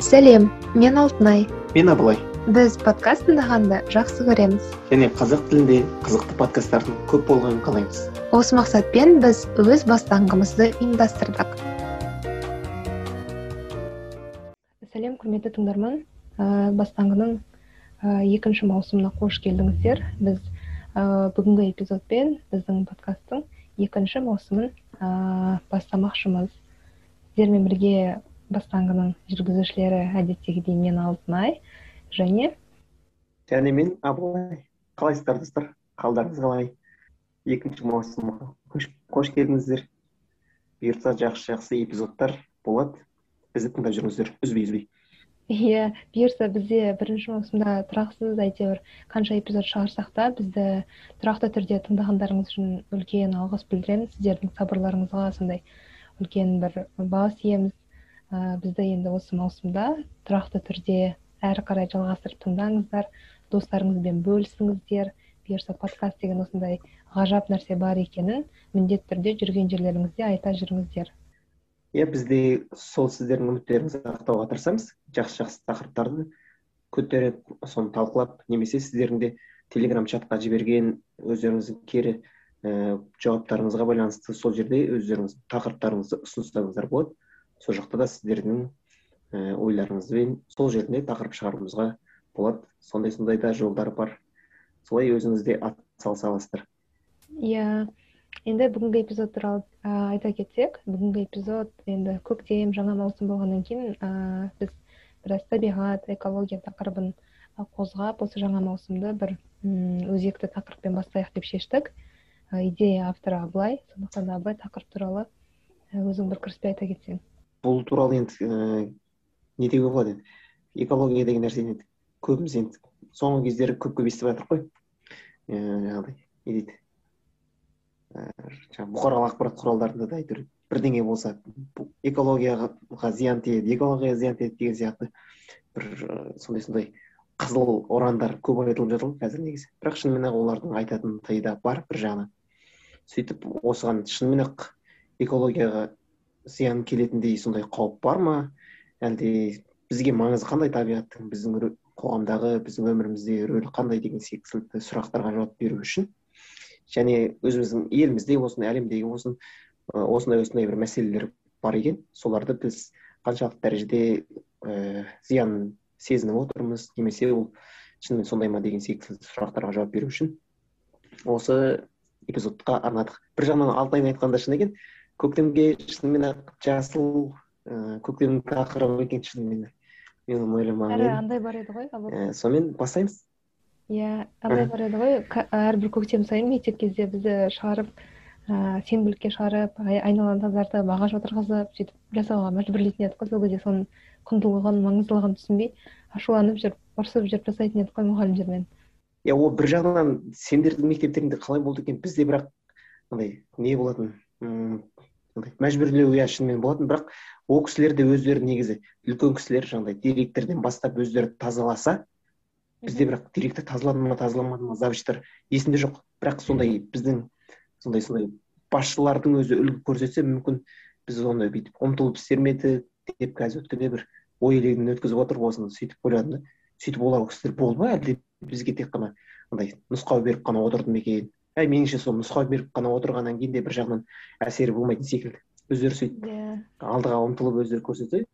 сәлем мен алтынай. Мен абылай. Біз подкаст тыңдағанды жақсы көреміз. Және қазақ тілінде қызықты подкасттардың көп болғанын қалаймыз. Осы мақсатпен біз өз бастаңғымызды ұйымдастырдық. Сәлем құрметті тыңдарман. Ә, бастаңғының ә, екінші маусымына қош келдіңіздер. Біз ә, бүгінгі эпизодпен біздің подкасттың екінші маусымын ә, бастамақшымыз. Сіздермен бірге бастаңғының жүргізушілері әдеттегідей мен алтынай және және мен абылай. Қалайсыздар достар қалдарыңыз қалай? Екінші маусымға қош келдіңіздер. Бұйыртса жақсы жақсы эпизодтар болады. Бізді тыңдап жүріңіздер. Үзбей үзбей. Иә бұйырса бізде бірінші маусымда тұрақсыз әйтеуір қанша эпизод шығарсақ та бізді тұрақты түрде тыңдағандарыңыз үшін үлкен алғыс білдіреміз сіздердің сабырларыңызға сондай үлкен бір баға иеміз. Ә, бізді енді осы маусымда тұрақты түрде әрі қарай жалғастырып тыңдаңыздар достарыңызбен бөлісіңіздер. Бұйырса подкаст деген осындай ғажап нәрсе бар екенін міндетті түрде жүрген жерлеріңізде айта жүріңіздер. Иә біз де сол сіздердің үміттеріңізді ақтауға тырысамыз. Жақсы жақсы тақырыптарды көтеріп соны талқылап немесе сіздердің де телеграм чатқа жіберген өздеріңіздің кері ә, жауаптарыңызға байланысты сол жерде өздеріңіздің тақырыптарыңызды ұсынсаңыздар болады. Сол жақта да сіздердің ә, ойларыңызбен сол жерде тақырып шығаруымызға болады. Сондай сондай да жолдар бар. Солай өзіңіз де атсалыса аласыздар иә енді бүгінгі эпизод туралы ә, айта кетсек бүгінгі эпизод енді көктем жаңа маусым болғаннан кейін ә, біз біраз табиғат экология тақырыбын қозғап осы жаңа маусымды бір өзекті тақырыппен бастайық деп шештік. Идея авторы абылай сондықтан абылай тақырып туралы өзің бір кіріспе айта кетсең. Бұл туралы енді ііі не деуге болады енді экология деген нәрсені енді көбіміз енді соңғы кездері көп көп естіп жатырмық қой. Ііі жаңағыдай не дейді жаңағы бұқаралық ақпарат құралдарында да әйтеуір бірдеңе болса экологияға зиян тиеді экологияға зиян тиеді деген сияқты бір сондай сондай қызыл ұрандар көп айтылып жатыр ғой қазір негізі. Бірақ шынымен ақ олардың айтатын да бар бір жағынан сөйтіп осыған шынымен ақ экологияға зиян келетіндей сондай қауіп бар ма? Әлде бізге маңызы қандай табиғаттың? Біздің қоғамдағы біздің өмірімізде рөлі қандай деген секілді сұрақтарға жауап беру үшін? Және өзіміздің елімізде болсын әлемдегі болсын осындай осындай бір мәселелер бар екен. Соларды біз қаншалықты дәрежеде ә, зиянын сезініп отырмыз? Немесе ол шынымен сондай ма деген секілді сұрақтарға жауап беру үшін? Осы эпизодқа арнадық. Бір жағынан алтынайдың айтқаны да шын екен. Көктемге шынымен ақ жасыл ыыы көктемнің тақырыбы екен шынымен мен ойламаған едім андай бар еді ғой ә, сонымен бастаймыз? Иә андай бар еді ғой. Әрбір көктем сайын мектеп кезде бізді шығарып ыыы сенбілікке шығарып айналаны тазартып ағаш отырғызып сөйтіп жасауға мәжбүрлейтін едік қой. Сол кезде соның құндылығын маңыздылығын түсінбей ашуланып жүріп ұрсып жүріп жасайтын едік қой мұғалімдермен. Иә ол бір жағынан сендердің мектептеріңде қалай болды екен? Бізде бірақ андай не болатын? Мәжбүрлеу иә шынымен болатын бірақ ол кісілер де өздері негізі үлкен кісілер жаңағыдай директорден бастап өздері тазаласа бізде бірақ директор тазалады ма тазаламады ма завучтар есімде жоқ. Бірақ сондай біздің сондай сондай басшылардың өзі үлгі көрсетсе мүмкін біз оны бүйтіп ұмытылып істер ме едік деп қазір өткенде бір ой елегінен өткізіп отырып осыны сөйтіп ойладым да сөйтіп олар кісілер болды ма әлде? Бізге тек қана андай нұсқау беріп қана отырды ма екен? Әй меніңше сол нұсқау беріп қана отырғаннан кейін де бір жағынан әсері болмайтын секілді. Өздері сөйтіп иә. yeah. алдыға ұмтылып өздері көрсетсе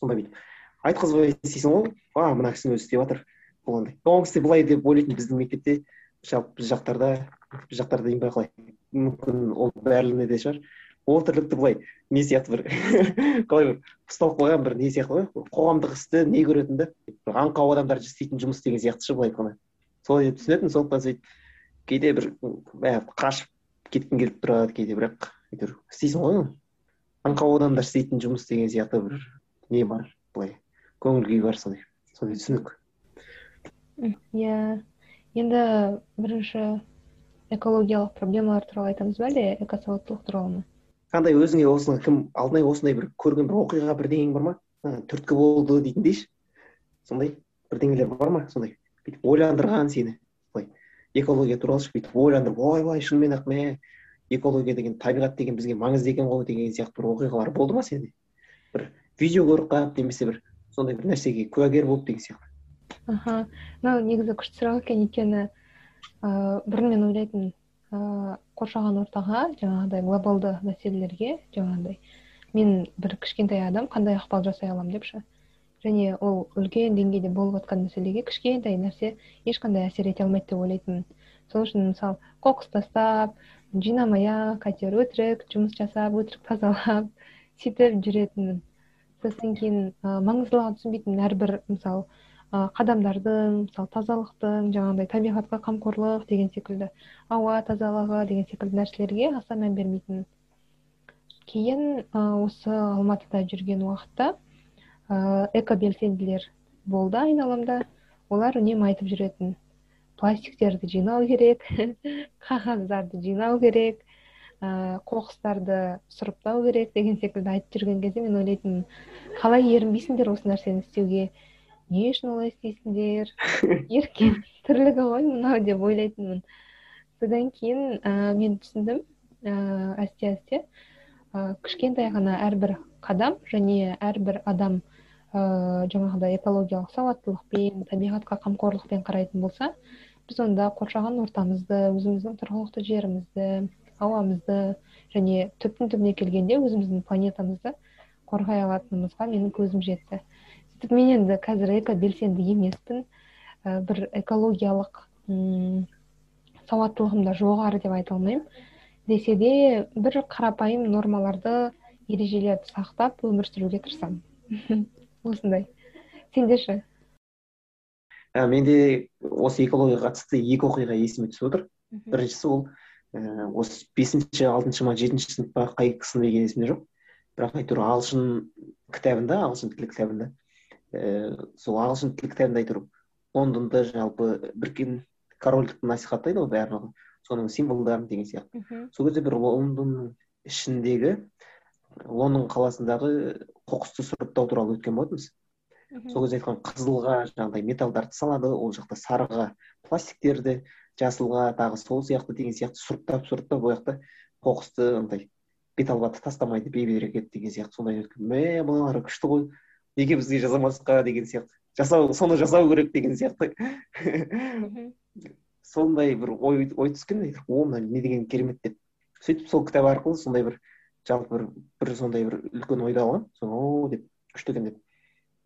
сонда бүйтіп. Айтқызбай істейсің ғой. А мына кісінің өзі істеп жатыр. Бұл андай. Ол кісі былай деп ойлайтын біздің мектепте жалпы біз жақтарда біз жақтарда деймін ба қалай? Мүмкін ол бәріне де шығар. Ол тірлікті былай не сияқты бір қалай бір ұсталып қойған бір не сияқты ғой? Қоғамдық істі не көретін да аңқау адамдар істейтін жұмыс деген сияқты ше былай айтқанда. Солай деп түсінетін сондықтан сөйтіп кейде бір қашып кеткім келіп тұрады кейде бірақ әйтеуір істейсің ғой аңқау адамдар істейтін жұмыс деген сияқты бір не бар былай көңіл күй бар сондай сондай түсінік. Иә. Енді бірінші экологиялық проблемалар туралы айтамыз ба әлде экосауаттылық туралы ма? Қандай өзіңе осыны кім алдыңай осындай бір көрген бір оқиға бірдеңең бар ма? Түрткі болды дейтіндейші сондай бірдеңелер бар ма сондай? Бүйтіп ойландырған сені. Экология туралы бүйтіп ойландырып ойбай шынымен ақ мә экология деген табиғат деген бізге маңызды екен ғой деген сияқты бір оқиғалар болды ма сенде? Бір видео көріп қалып немесе бір сондай бір нәрсеге куәгер болып деген сияқты. Аха. Мынау негізі күшті сұрақ екен өйткені ыыы бұрын мен ойлайтынмын ыыы қоршаған ортаға жаңағыдай глобалды мәселелерге жаңағыдай мен бір кішкентай адам қандай ықпал жасай аламын? депші. Және ол үлкен деңгейде болып жатқан мәселеге кішкентай нәрсе ешқандай әсер ете алмайды деп ойлайтынмын. Сол үшін мысалы қоқыс тастап жинамай ақ әйтеуір өтірік жұмыс жасап өтірік тазалап сөйтіп жүретінмін. Сосын кейін ә, маңыздылығын түсінбейтінмін әрбір мысалы ә, қадамдардың мысалы тазалықтың жаңағыдай табиғатқа қамқорлық деген секілді ауа тазалығы деген секілді нәрселерге аса мән бермейтінмін. Кейін ә, осы алматыда жүрген уақытта ә, экобелсенділер болды айналамда олар үнемі айтып жүретін. Пластиктерді жинау керек қағаздарды жинау керек ыыы қоқыстарды сұрыптау керек деген секілді айтып жүрген кезде мен ойлайтынмын қалай ерінбейсіңдер осы нәрсені істеуге? Не үшін олай істейсіңдер? Еріккен тірлігі ғой мынау деп ойлайтынмын. Содан кейін ә, мен түсіндім ыыы әсте әсте ә, кішкентай ғана әрбір қадам және әрбір адам ыыы жаңағыдай экологиялық сауаттылықпен табиғатқа қамқорлықпен қарайтын болса біз онда қоршаған ортамызды өзіміздің тұрғылықты жерімізді ауамызды және түптің түбіне келгенде өзіміздің планетамызды қорғай алатынымызға менің көзім жетті. Сөйтіп мен енді қазір экобелсенді емеспін. Ә, бір экологиялық м сауаттылығым да жоғары деп айта алмаймын. Десе де бір қарапайым нормаларды ережелерді сақтап өмір сүруге тырысамын. осындай. Сенде ше ә, менде осы экологияға қатысты екі оқиға есіме түсіп отыр. Біріншісі ол ә, осы бесінші алтыншы ма жетінші сынып па қай сынып екені есімде жоқ. Бірақ әйтеуір ағылшын кітабында ағылшын тілі кітабында ііі сол ағылшын тілі кітабында әйтеуір лондонды жалпы біріккен корольдікті насихаттайды ғой барлығы соның символдарын деген сияқты. Сол кезде бір лондонның ішіндегі лондон қаласындағы қоқысты сұрыптау туралы өткен болатынбыз. Сол кезде айтқан қызылға жаңағыдай металдарды салады ол жақта сарыға пластиктерді жасылға тағы сол сияқты деген сияқты сұрыптап сұрыптап ол жақта қоқысты андай бет албатты тастамайды бейберекет деген сияқты сондай мә мыналар күшті ғой. Неге бізге жасамасқа деген сияқты. Жасау соны жасау керек деген сияқты. Сондай бір ой ой түскен о мына не деген керемет деп сөйтіп сол кітап арқылы сондай бір жалпы бір бір сондай бір үлкен ойды алған о деп күшті екен деп.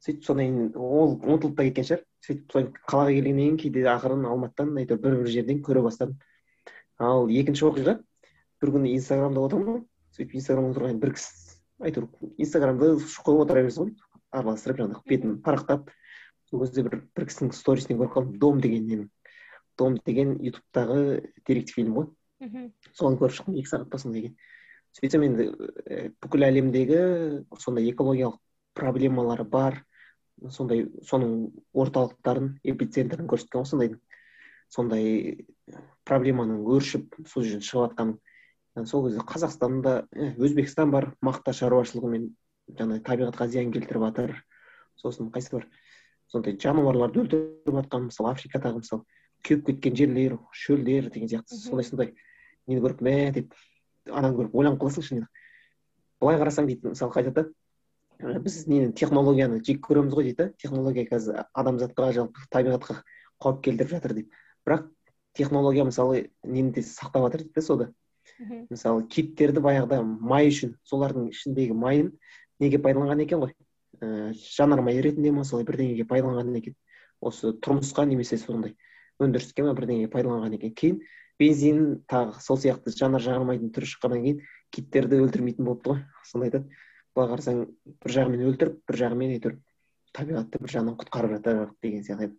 Сөйтіп содан кейін ол ұмытылып та кеткен шығар. Сөйтіп қалаға келгеннен кейін кейде ақырын алматыдан әйтеуір бір бір жерден көре бастадым. Ал екінші оқиға бір күні инстаграмда отырмын сөйтіп инстаграмда отырған бір кісі әйтеуір инстаграмды қойып отыра бересің ғой араластырып жаңағы бетін парақтап сол кезде бір бір кісінің сторисінен көріп қалдым. Дом деген ненің дом деген ютубтағы деректі фильм ғой. Мхм. Соны көріп шықтым екі сағат па сондай екен. Сөйтсем енді бүкіл әлемдегі сондай экологиялық проблемалары бар. Сондай соның орталықтарын эпицентрін көрсеткен ғой сондай сондай проблеманың өршіп сол жерден шығып жатқанын сол кезде қазақстанда өзбекстан бар мақта шаруашылығымен жаңағы табиғатқа зиян келтіріп жатыр сосын қайсы бар? Сондай жануарларды өлтіріп жатқан мысалы африкадағы мысалы кеуіп кеткен жерлер шөлдер деген сияқты сондай сондай нені көріп мә деп ананы көріп ойланып қаласың шынымен былай қарасаң дейді мысалы айтады біз нені технологияны жек көреміз ғой дейді технология қазір адамзатқа жалпы табиғатқа қауіп келтіріп жатыр деп. Бірақ технология мысалы нені де сақтап жатыр дейді да сода. Мысалы киттерді баяғыда май үшін солардың ішіндегі майын неге пайдаланған екен ғой? Ә, жанармай ретінде ма солай бірдеңеге пайдаланған екен. Осы тұрмысқа немесе сондай өндіріске ма бірдеңеге пайдаланған екен. Кейін бензин тағы сол сияқты жанар жағармайдың түрі шыққаннан кейін киттерді өлтірмейтін болыпты ғой сонда айтады. Былай қарасаң бір жағымен өлтіріп бір жағымен әйтеуір табиғатты бір жағынан құтқарып жатыр деген сияқты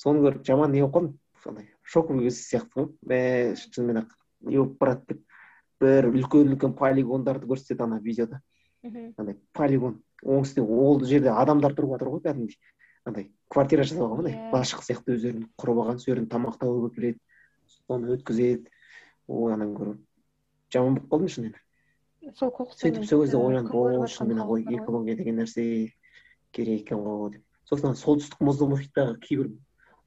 соны көріп жаман не болып қалдым? Сондай шок сияқты ғой. Мә шынымен ақ не болып барады деп. Бір үлкен үлкен полигондарды көрсетеді ана видеода. Андай полигон оңтүстік ол жерде адамдар тұрып жатыр ғой кәдімгідей. Андай квартира жасап алған андай башық сияқты өздерін құрып алған сол жерін тамақтауға келіп келеді соны өткізеді ой ананы көріп жаман болып қалдым шынымен сол қоқыс сөйтіп сол кезде ойландым о шынымен ақ экология деген нәрсе керек екен ғой деп. Сосын солтүстік мұзды мұхиттағы кейбір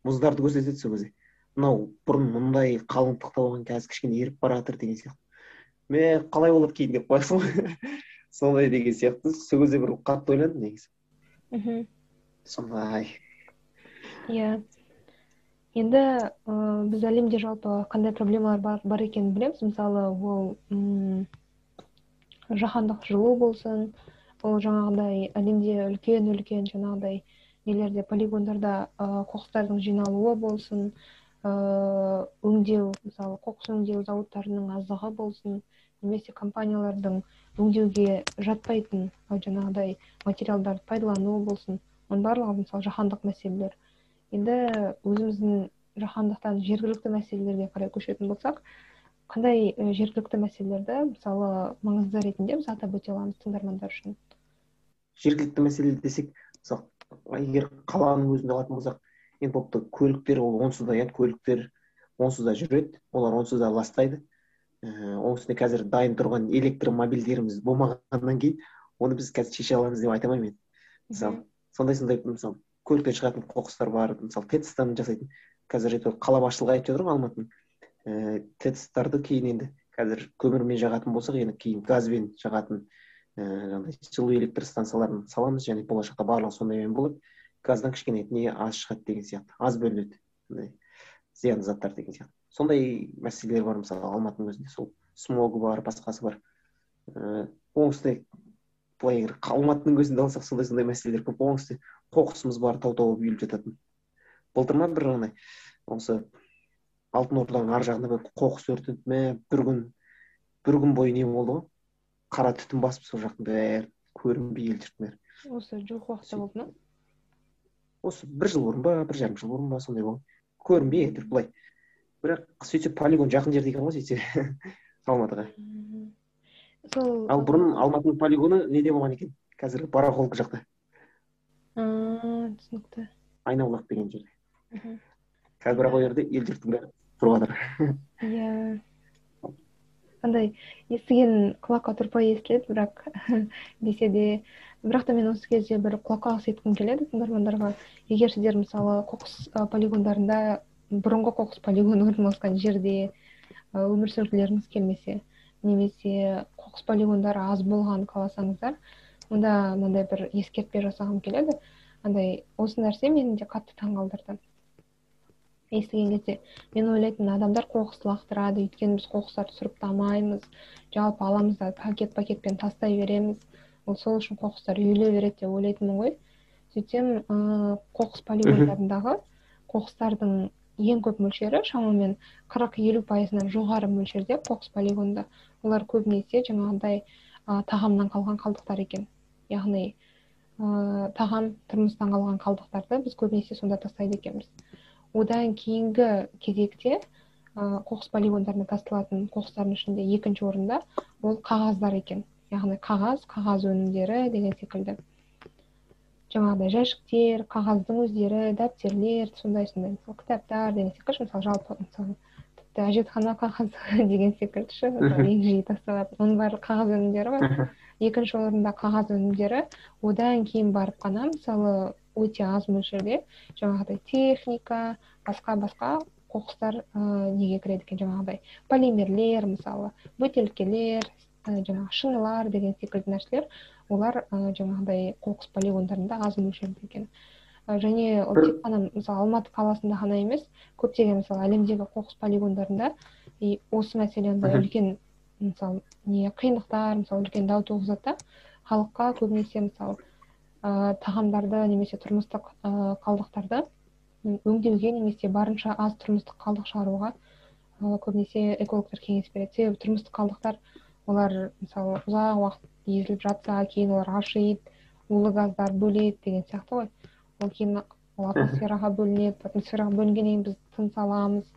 мұздарды көрсетеді сол кезде. Мынау бұрын мындай қалыңдықта болған қазір кішкене еріп бара жатыр деген сияқты. Мә қалай болады кейін? деп қоясың ғой сондай деген сияқты сол кезде бір қатты ойландым негізі. Мхм. Сондай иә. Енді ыыы біз әлемде жалпы қандай проблемалар бар, бар екенін білеміз. Мысалы ол м жаһандық жылу болсын ол жаңағыдай әлемде үлкен үлкен жаңағыдай нелерде полигондарда ыыы қоқыстардың жиналуы болсын ыыы өңдеу мысалы қоқыс өңдеу зауыттарының аздығы болсын немесе компаниялардың өңдеуге жатпайтын жаңағыдай материалдарды пайдалануы болсын. Оның барлығы мысалы жаһандық мәселелер. Енді өзіміздің жаһандықтан жергілікті мәселелерге қарай көшетін болсақ қандай жергілікті мәселелерді мысалы маңызды ретінде біз атап өте аламыз тыңдармандар үшін? Жергілікті мәселе десек мысалы егер қаланың өзінде алатын болсақ енді болыпты көліктер ол онсыз да иә көліктер онсыз да жүреді олар онсыз да ластайды. Ііі оның үстіне қазір дайын тұрған электромобильдеріміз болмағаннан кейін оны біз қазір шеше аламыз деп айта алмаймын. Енді мысалы сондай сондай мысалы көліктен шығатын қоқыстар бар мысалы тэц жасайтын. Қазір қала басшылығы айтып жатыр ғой алматының. Ііі тэц кейін енді қазір көмірмен жағатын болсақ енді кейін газбен жағатын ііі жаңағыдай жылу электр станцияларын саламыз. Және болашақта барлығы сондаймен болады газдан кішкене не аз шығады деген сияқты аз бөлінеді. Зиянды заттар деген сияқты. Сондай мәселелер бар мысалы алматының өзінде. Сол смогы бар басқасы бар. Ііі оңтүстікте былай егер алматының өзінде алсақ сондай сондай мәселелер көп. Оңтүстікте қоқысымыз бар тау тауып үйіліп жататын. Былтыр ма бір андай осы алтын орданың ар жағында бір қоқыс өртенді мә бір күн бір күн бойы не болды ғой? Қара түтін басып сол жақтың бәрі көрінбей ел жұрттың бәрі осы жуық уақытта болды ма? Осы бір жыл бұрын ба бір жарым жыл бұрын ба сондай болған көрінбей әйтеуір былай. Бірақ сөйтсе полигон жақын жерде екен ғой сөйтсе. Алматыға. Сол ал бұрын алматының полигоны неде болған екен? Қазір барахолка жақта. Түсінікті айнабұлақ деген жерде қазір бірақ ол жерде ел жұрттың бәрі тұрып жатыр иә андай естіген құлаққа тұрпай естіледі бірақ десе де бірақ та мен осы кезде бір құлаққағыс еткім келеді тыңдармандарға егер сіздер мысалы қоқыс полигондарында бұрынғы қоқыс полигоны орналасқан жерде өмір сүргілеріңіз келмесе немесе қоқыс полигондары аз болған қаласаңыздар онда мынандай бір ескертпе жасағым келеді. Андай осы нәрсе мені де қатты таңғалдырды. Естіген кезде мен ойлайтынмын адамдар қоқыс лақтырады өйткені біз қоқыстарды сұрыптамаймыз жалпы аламыз да пакет пакетпен тастай береміз. Ол сол үшін қоқыстар үйіле береді деп ойлайтынмын ғой. Сөйтсем ыыы қоқыс полигондарындағы қоқыстардың ең көп мөлшері шамамен қырық елу пайызынан жоғары мөлшерде қоқыс полигонында. Олар көбінесе жаңағындай ә, тағамнан қалған қалдықтар екен. Яғни ыыы тағам тұрмыстан қалған қалдықтарды біз көбінесе сонда тастайды екенбіз. Одан кейінгі кезекте ыыы қоқыс полигондарына тасталатын қоқыстардың ішінде екінші орында ол қағаздар екен. Яғни қағаз қағаз өнімдері деген секілді. Жаңағыдай жәшіктер қағаздың өздері дәптерлер сондай сондай. Мысалы кітаптар деген секілді мысалы жалпы мысалы тіпті әжетхана қағазы деген секілді ше ең жиі тасталатын оның барлығы қағаз өнімдері бар. Екінші орында қағаз өнімдері одан кейін барып қана мысалы өте аз мөлшерде жаңағыдай техника басқа басқа қоқыстар ыыы неге кіреді екен жаңағыдай. Полимерлер мысалы бөтелкелер жаңағы шынылар деген секілді нәрселер олар ә, жаңағыдай қоқыс полигондарында аз мөлшерде екен. Және ол тек қана мысалы алматы қаласында ғана емес көптеген мысалы әлемдегі қоқыс полигондарында и осы мәселе андай үлкен мысалы не қиындықтар мысалы үлкен дау туғызады да халыққа көбінесе мысалы ә, тағамдарды немесе тұрмыстық ә, қалдықтарды өңдеуге немесе барынша аз тұрмыстық қалдық шығаруға ә, көбінесе экологтар кеңес береді. Себебі тұрмыстық қалдықтар олар мысалы ұзақ уақыт езіліп жатса кейін олар ашиды улы газдар бөледі деген сияқты ғой. Ол кейін ол атмосфераға бөлінеді атмосфераға бөлінгеннен кейін біз тыныс аламыз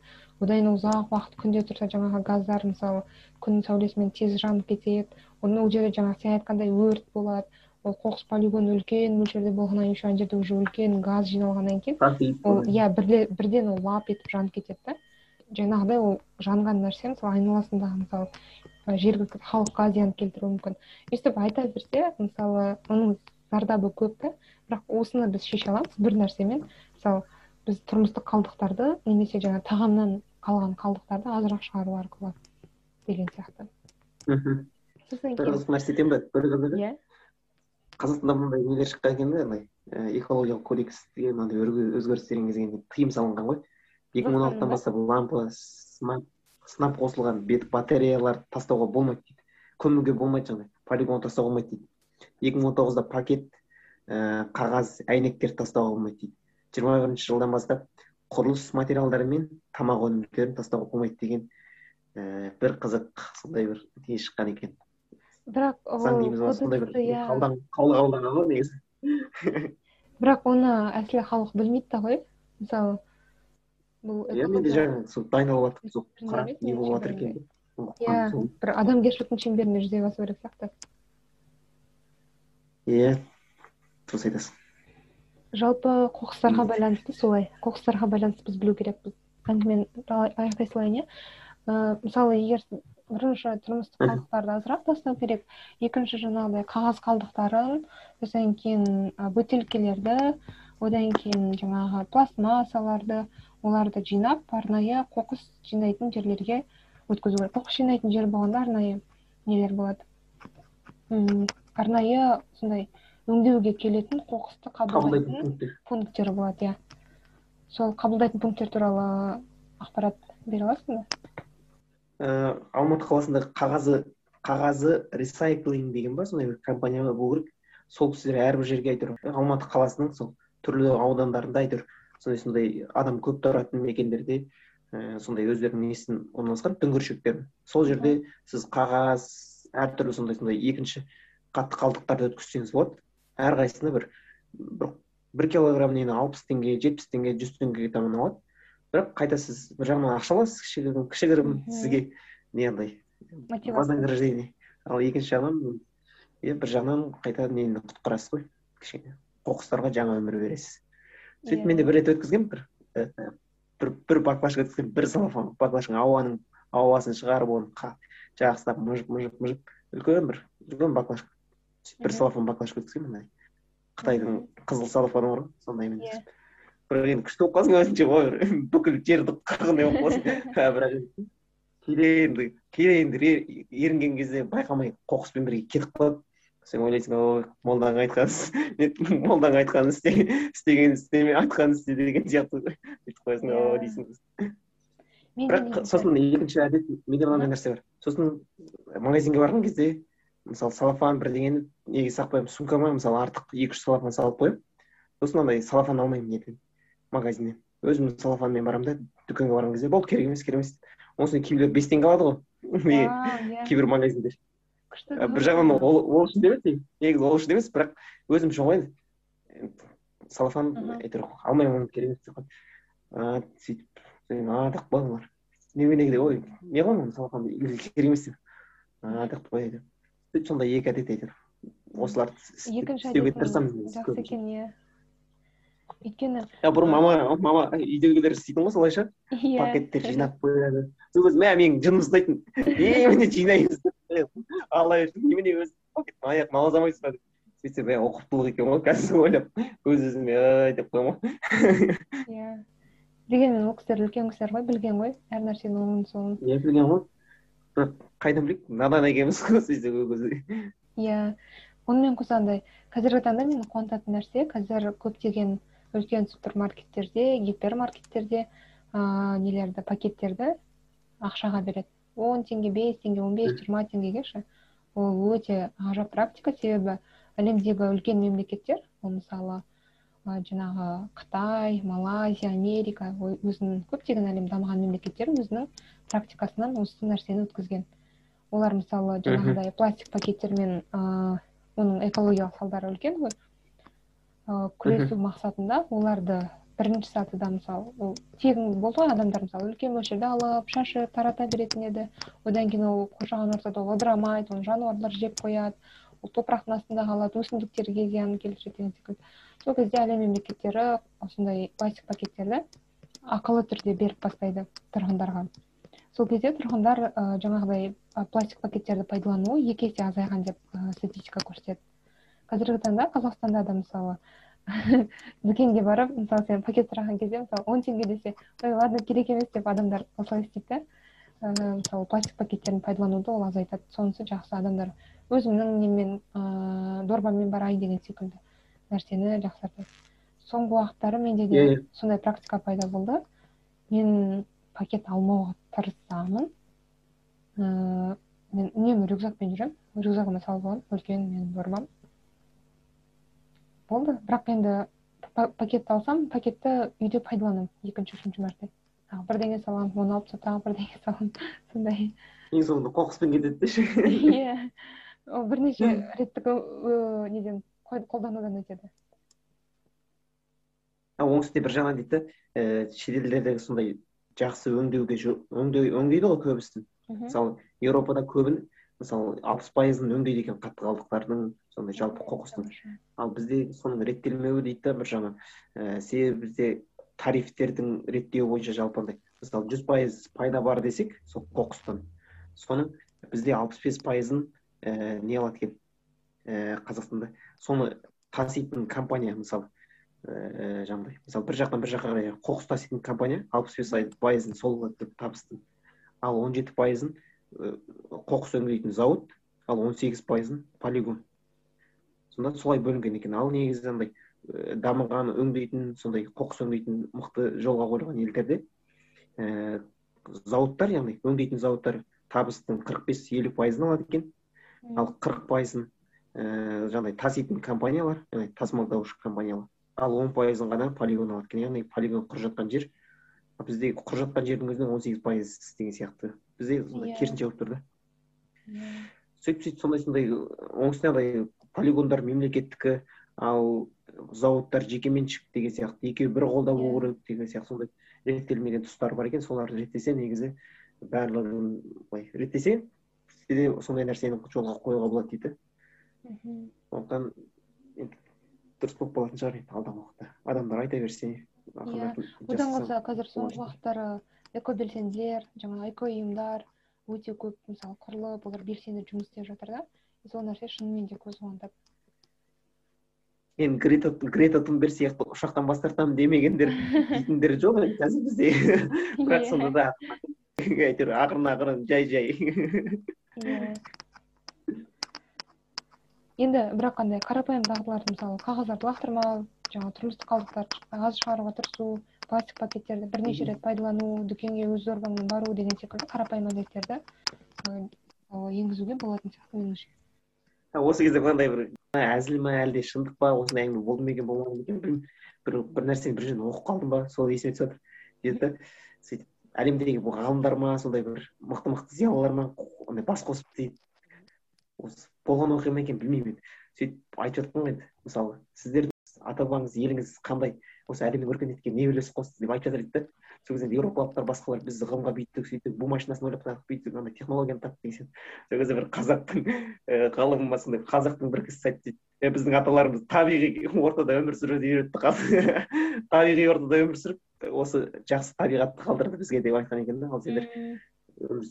одан кейін ұзақ уақыт күнде тұрса жаңағы газдар мысалы күн сәулесімен тез жанып кетеді ол жерде жаңағы сен айтқандай өрт болады. Ол қоқыс полигоны үлкен мөлшерде болғаннан кейін ана жерде уже үлкен газ жиналғаннан кейін ол иә бірден ол лап етіп жанып кетеді да. Жаңағыдай ол жанған нәрсе мысалы айналасындағы мысалы жергілікті халыққа зиян келтіруі мүмкін. Өйстіп айта берсе мысалы оның зардабы көп та. Бірақ осыны біз шеше аламыз бір нәрсемен. Мысалы біз тұрмыстық қалдықтарды немесе жаңағы тағамнан қалған қалдықтарды азырақ шығару арқылы деген сияқты. Мхм. Бір қызық нәрсе айтайын ба бір иә. Қазақстанда мынандай нелер шыққан екен да андай экологиялық кодекс деген мынандай өзгерістер енгізгенде тыйым салынған ғой. Екі мың он алтыдан бастап лампа сынап қосылған бет батареялар тастауға болмайды дейді. Көмуге болмайды жаңағыдай полигон тастауға болмайды дейді. екі мың он тоғызда пакет ә, қағаз әйнектерді тастауға болмайды дейді. жиырма бірінші жылдан бастап құрылыс материалдары мен тамақ өнімдерін тастауға болмайды деген ә, бір қызық сондай бір не шыққан екен бірақ заң дейміз сондай бір қаулы қабылданған ғой негізі бірақ оны әсілі халық білмейді да ғой мысалы бұл иә мен де жаңа сол дайындалып жатырмын сол қарап не болып жатыр екен иә бір адамгершіліктің шеңберінде жүзеге асу керек сияқты иә дұрыс айтасың жалпы қоқыстарға байланысты солай. Қоқыстарға байланысты біз білу керекпіз. Әңгімені аяқтай салайын иә. Мысалы егер бірінші тұрмыстық қалдықтарды азырақ тастау керек екінші жаңағыдай қағаз қалдықтарын содан кейін бөтелкелерді одан кейін жаңағы пластмассаларды оларды жинап арнайы қоқыс жинайтын жерлерге өткізу керек. Қоқыс жинайтын жер болғанда арнайы нелер болады? М арнайы сондай өңдеуге келетін қоқысты қабылдайтын пункттер. болады иә. Сол қабылдайтын пункттер туралы ақпарат бере аласың ба? Ә, алматы қаласындағы қағазы қағазы ресайклинг деген ба сондай бір компания болу керек. Сол кісілер әрбір жерге әйтеуір алматы қаласының сол түрлі аудандарында әйтеуір сондай сондай адам көп тұратын мекендерде ә, сондай өздерінің несін орналасқан дүңгіршектерін. Сол жерде сіз қағаз әртүрлі сондай сондай екінші қатты қалдықтарды өткізсеңіз болады. Әрқайсысына бір бір, бір килограмм нені алпыс теңге жетпіс теңге жүз теңгеге таман алады бірақ қайта сіз бір жағынан ақша аласыз кішігірім кішігірім сізге не андай вознаграждение ал екінші жағынан иә бір жағынан қайта нені құтқарасыз ғой кішкене. Қоқыстарға жаңа өмір бересіз. Сөйтіп мен де бір рет өткізгенмін бір бір бір баклажка өткізгенмін бір салафан баклажканың ауаның ауасын шығарып оны ұстап мыжып мыжып мыжып үлкен бір үлкен баклажка. Бір салафан баклажка өткізгенмін андай қытайдың қызыл салафаны бар ғой сондаймен иә. Бірақ енді күшті болып қалсың өзіңше ғой бүкіл жерді қырғандай болып қаласың бірақ кейде енді кейде енді ерінген кезде байқамай қоқыспен бірге кетіп қалады. Сен ойлайсың ой молдаң айтқанын молдаң айтқанын істе істеген істеме айтқанын істе деген сияқты бүйтіп қоясың о иә. дейсің бірақ сосын екінші әдет менде мынандай нәрсе бар. Сосын магазинге барған кезде мысалы салафан бірдеңені неге салып қоямын сумкама мысалы артық екі үш салафан салып қоямын сосын андай салафан алмаймын неден магазиннен. Өзім салафанмен барамын да дүкенге барған кезде болды керек емес керек емес. Осындай киімдер бес теңге алады ғой. Иә. кейбір магазиндер күшті бір жағынан ол ол үшін емес негізі ол үшін емес бірақ өзім үшін ғой. Салафан әйтеуір алмаймын керек емес деп қойды сөйтіп а деп қойдым олар неменеге ой не оны салафанды? Керек емес деп. А деп. қояды сөйтіп сондай екі әдет әйтеуір осыларды істеуге тырысамын жақсы екен иә. Өйткені бұрын мама мама үйдегілер істейтін ғой солайша. Иә. Пакеттер жинап қояды. Сол кезде мә менің жыным ұстайтын немене жинаймыз алла немене өзі аяғын ала салмайсыз ба деп сөйтсем мә ол құптылық екен ғой қазір ойлап өз өзіме деп қоямын ғой иә. Дегенмен ол кісілер үлкен кісілер ғой білген ғой. Әр нәрсенің оңын солын иә білген ғой. Бірақ қайдан білейік? Надан екенбіз ғой сөйтсек ол кезде. Иә. Онымен қоса андай қазіргі таңда мені қуантатын нәрсе қазір көптеген үлкен супермаркеттерде гипермаркеттерде ыыы нелерді пакеттерді ақшаға береді. Он теңге бес теңге он бес жиырма теңгеге ше ол өте ғажап практика себебі әлемдегі үлкен мемлекеттер ол мысалы жаңағы қытай малайзия америка өзінің көптеген әлем дамыған мемлекеттер өзінің практикасынан осы нәрсені өткізген. Олар мысалы жаңағыдай пластик пакеттермен ыыы оның экологиялық салдары үлкен ғой. Ыыы күресу мақсатында оларды бірінші сатыда мысалы ол тегін болды ғой адамдар мысалы үлкен мөлшерде алып шашып тарата беретін еді. Одан кейін ол қоршаған ортада ол ыдырамайды оны жануарлар жеп қояды. Ол топырақтың астында қалады өсімдіктерге зиянын келтіреді деген секілді. Сол кезде әлем мемлекеттері осындай пластик пакеттерді ақылы түрде беріп бастайды тұрғындарға. Сол кезде тұрғындар ә, жаңағыдай пластик пакеттерді пайдалану екі есе азайған деп ә, статистика көрсетеді. Қазіргі таңда қазақстанда да мысалы дүкенге барып мысалы сен пакет сұраған кезде мысалы он теңге десе ой ладно керек емес деп адамдар осылай істейді. Да мысалы пластик пакеттерін пайдалануды ол азайтады. Сонысы жақсы адамдар өзімнің немен ыыы дорбаммен барайын деген секілді. Нәрсені жақсартады соңғы уақыттары менде де сондай практика пайда болды. Мен пакет алмауға тырысамын. Ыыы мен үнемі рюкзакпен жүремін. Рюкзагыма салып аламын үлкен менің нормам болды. Бірақ енді пакетті алсам пакетті үйде пайдаланамын екінші үшінші мәрте. Тағы бірдеңе саламын оны алып тастап тағы бірдеңе саламын сондай. Ең соңында қоқыспен кетеді деші иә. Ол бірнеше реттік неден? Қолданудан өтеді оңтүстікте бір жағынан дейді да шетелдердегі сондай жақсы өңдеуге өңдеу өңдейді ғой көбісін. Мысалы еуропада көбін мысалы алпыс пайызын өңдейді екен қатты қалдықтардың сондай жалпы қоқыстың. Ал бізде соның реттелмеуі дейді да бір жағынан ііі себебі бізде тарифтердің реттеуі бойынша жалпы андай мысалы жүз пайыз пайда бар десек сол қоқыстан соның бізде алпыс бес пайызын ііі не алады екен? Ііі қазақстанда соны таситын компания мысалы ііі жаңағыдай мысалы бір жақтан бір жаққа қарай қоқыс таситын компания алпыс бес пайызын сол алады деп табысты ал он жеті пайызын қоқыс өңдейтін зауыт ал он сегіз пайызын полигон. Сонда солай бөлінген екен. Ал негізі андай дамыған өңдейтін сондай қоқыс өңдейтін мықты жолға қойылған елдерде ііі зауыттар яғни өңдейтін зауыттар табыстың қырық бес елу пайызын алады екен. Ал қырық пайызын ііі жаңағыдай таситын компаниялар яғни тасымалдаушы компаниялар. Ал он пайызын ғана полигон алады екен яғни полигон құр жатқан жер бізде құр жатқан жердің өзінен он сегіз пайыз деген сияқты. Бізде сондай керісінше болып тұр да. Сөйтіп сөйтіп сондай сондай оңтүстікте андай полигондар мемлекеттікі ал зауыттар жекеменшік деген сияқты екеуі бір қолда болу керек деген сияқты сондай реттелмеген тұстары бар екен соларды реттесе негізі барлығын былай реттесе бізде де сондай нәрсені жолға қоюға болады дейді. Сондықтан енді дұрыс болып қалатын шығар енді алдағы уақытта. Адамдар айта берсе иә. одан қалса қазір соңғы уақыттары экобелсенділер жаңағы эко ұйымдар өте көп мысалы құрылып олар белсенді жұмыс істеп жатыр да. Сол нәрсе шынымен де көз қуантады енді грета грета тунберг сияқты ұшақтан бас тартамын демегендер дейтіндер жоқ енді қазір бізде. Бірақ сонда да әйтеуір ақырын ақырын жай жай иә. Енді бірақ қандай қарапайым дағдыларды мысалы қағаздарды лақтырмау жаңағы тұрмыстық қалдықтарды аз шығаруға тырысу пластик пакеттерді бірнеше рет пайдалану дүкенге өз дорбаңмен бару деген секілді қарапайым әдеттерді енгізуге болатын сияқты меніңше осы кезде мынандай бір әзіл ма әлде шындық па? Осындай әңгіме болды ма екен болмады ма екен? Білмеймін. Бір бір нәрсені бір жерден оқып қалдым ба сол есіме түсіп жатыр деді сөйтіп әлемдегі ғалымдар ма сондай бір мықты мықты зиялылар ма? Андай бас қосып дейді. Осы болған оқиға ма екен білмеймін енді сөйтіп айтып жатқан ғой енді мысалы сіздердің ата бабаңыз еліңіз қандай осы әлемнің өркениетке не үлес қосты деп айтып жатыр дейді да сол кезде еуропалықтар басқалар біз ғылымға бүйттік сөйттік бу машинасын ойлап таптық бүйттік андай технологияны таптық деген сияқты сол кезде бір қазақтың ғалымы ма сондай қазақтың бір кісісі айтты дейді. Біздің аталарымыз табиғи ортада өмір сүруді үйретті табиғи ортада өмір сүріп осы жақсы табиғатты қалдырды бізге деп айтқан екен да ал сендер